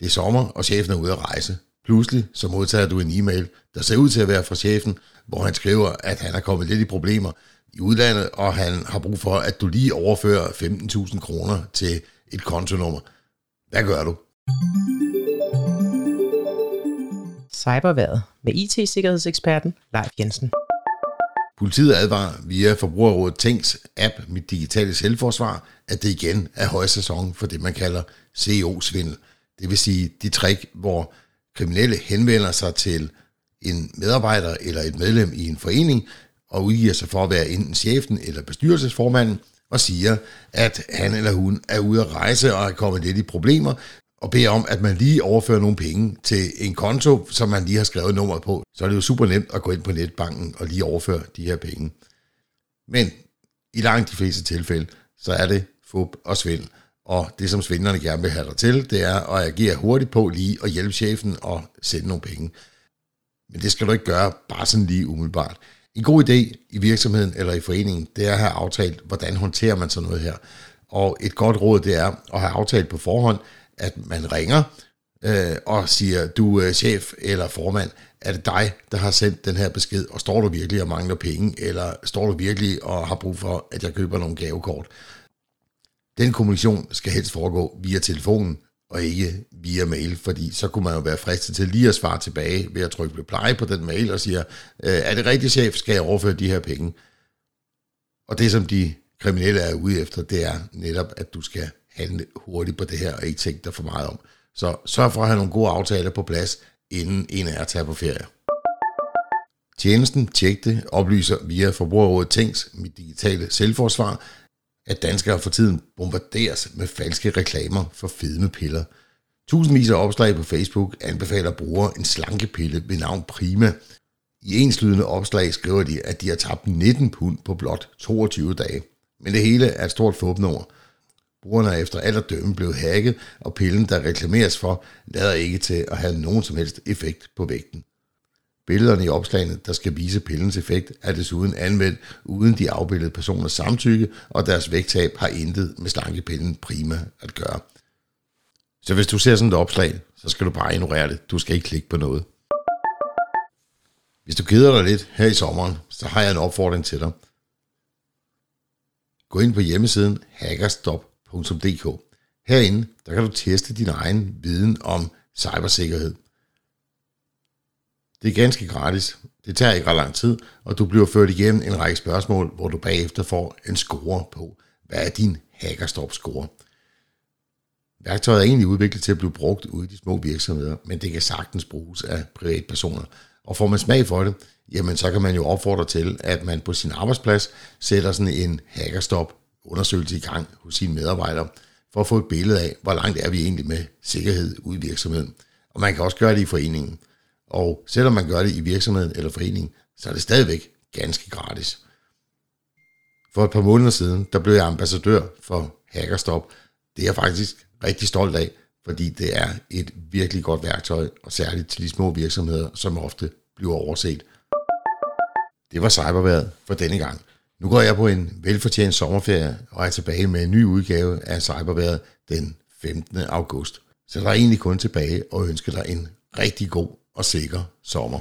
Det er sommer, og chefen er ude at rejse. Pludselig så modtager du en e-mail, der ser ud til at være fra chefen, hvor han skriver, at han er kommet lidt i problemer i udlandet, og han har brug for, at du lige overfører 15.000 kroner til et kontonummer. Hvad gør du? Cyberværet med IT-sikkerhedseksperten Leif Jensen. Politiet advarer via Forbrugerrådet Tænks app Mit Digitale Selvforsvar, at det igen er højsæson for det, man kalder CO-svindel. Det vil sige de trick, hvor kriminelle henvender sig til en medarbejder eller et medlem i en forening og udgiver sig for at være enten chefen eller bestyrelsesformanden og siger, at han eller hun er ude at rejse og er kommet lidt i problemer, og beder om, at man lige overfører nogle penge til en konto, som man lige har skrevet nummeret på, så er det jo super nemt at gå ind på netbanken og lige overføre de her penge. Men i langt de fleste tilfælde, så er det fup og svindel. Og det, som svindlerne gerne vil have dig til, det er at agere hurtigt på lige og hjælpe chefen og sende nogle penge. Men det skal du ikke gøre bare sådan lige umiddelbart. En god idé i virksomheden eller i foreningen, det er at have aftalt, hvordan håndterer man sådan noget her. Og et godt råd, det er at have aftalt på forhånd, at man ringer øh, og siger, du er chef eller formand, er det dig, der har sendt den her besked, og står du virkelig og mangler penge, eller står du virkelig og har brug for, at jeg køber nogle gavekort? Den kommunikation skal helst foregå via telefonen, og ikke via mail, fordi så kunne man jo være fristet til lige at svare tilbage ved at trykke reply på den mail og siger, øh, er det rigtigt chef, skal jeg overføre de her penge? Og det som de kriminelle er ude efter, det er netop, at du skal handle hurtigt på det her og ikke tænke dig for meget om. Så sørg for at have nogle gode aftaler på plads, inden en af jer tager på ferie. Tjenesten Tjekte oplyser via Forbrugerrådet Tænks mit digitale selvforsvar, at danskere for tiden bombarderes med falske reklamer for fedmepiller. Tusindvis af opslag på Facebook anbefaler brugere en slankepille ved navn Prima. I enslydende opslag skriver de, at de har tabt 19 pund på blot 22 dage. Men det hele er et stort fåbnummer. Brugerne er efter alt at dømme blevet hacket, og pillen, der reklameres for, lader ikke til at have nogen som helst effekt på vægten. Billederne i opslagene, der skal vise pillens effekt, er desuden anvendt uden de afbildede personers samtykke, og deres vægttab har intet med slankepillen prima at gøre. Så hvis du ser sådan et opslag, så skal du bare ignorere det. Du skal ikke klikke på noget. Hvis du keder dig lidt her i sommeren, så har jeg en opfordring til dig. Gå ind på hjemmesiden hackerstop.dk. Herinde der kan du teste din egen viden om cybersikkerhed. Det er ganske gratis. Det tager ikke ret lang tid, og du bliver ført igennem en række spørgsmål, hvor du bagefter får en score på, hvad er din hackerstop-score. Værktøjet er egentlig udviklet til at blive brugt ude i de små virksomheder, men det kan sagtens bruges af privatpersoner. Og får man smag for det, jamen så kan man jo opfordre til, at man på sin arbejdsplads sætter sådan en hackerstop undersøgelse i gang hos sine medarbejdere, for at få et billede af, hvor langt er vi egentlig med sikkerhed ude i virksomheden. Og man kan også gøre det i foreningen. Og selvom man gør det i virksomheden eller foreningen, så er det stadigvæk ganske gratis. For et par måneder siden, der blev jeg ambassadør for Hackerstop. Det er jeg faktisk rigtig stolt af, fordi det er et virkelig godt værktøj, og særligt til de små virksomheder, som ofte bliver overset. Det var cyberværet for denne gang. Nu går jeg på en velfortjent sommerferie og er tilbage med en ny udgave af cyberværet den 15. august. Så der er egentlig kun tilbage og ønsker dig en rigtig god og sikker sommer.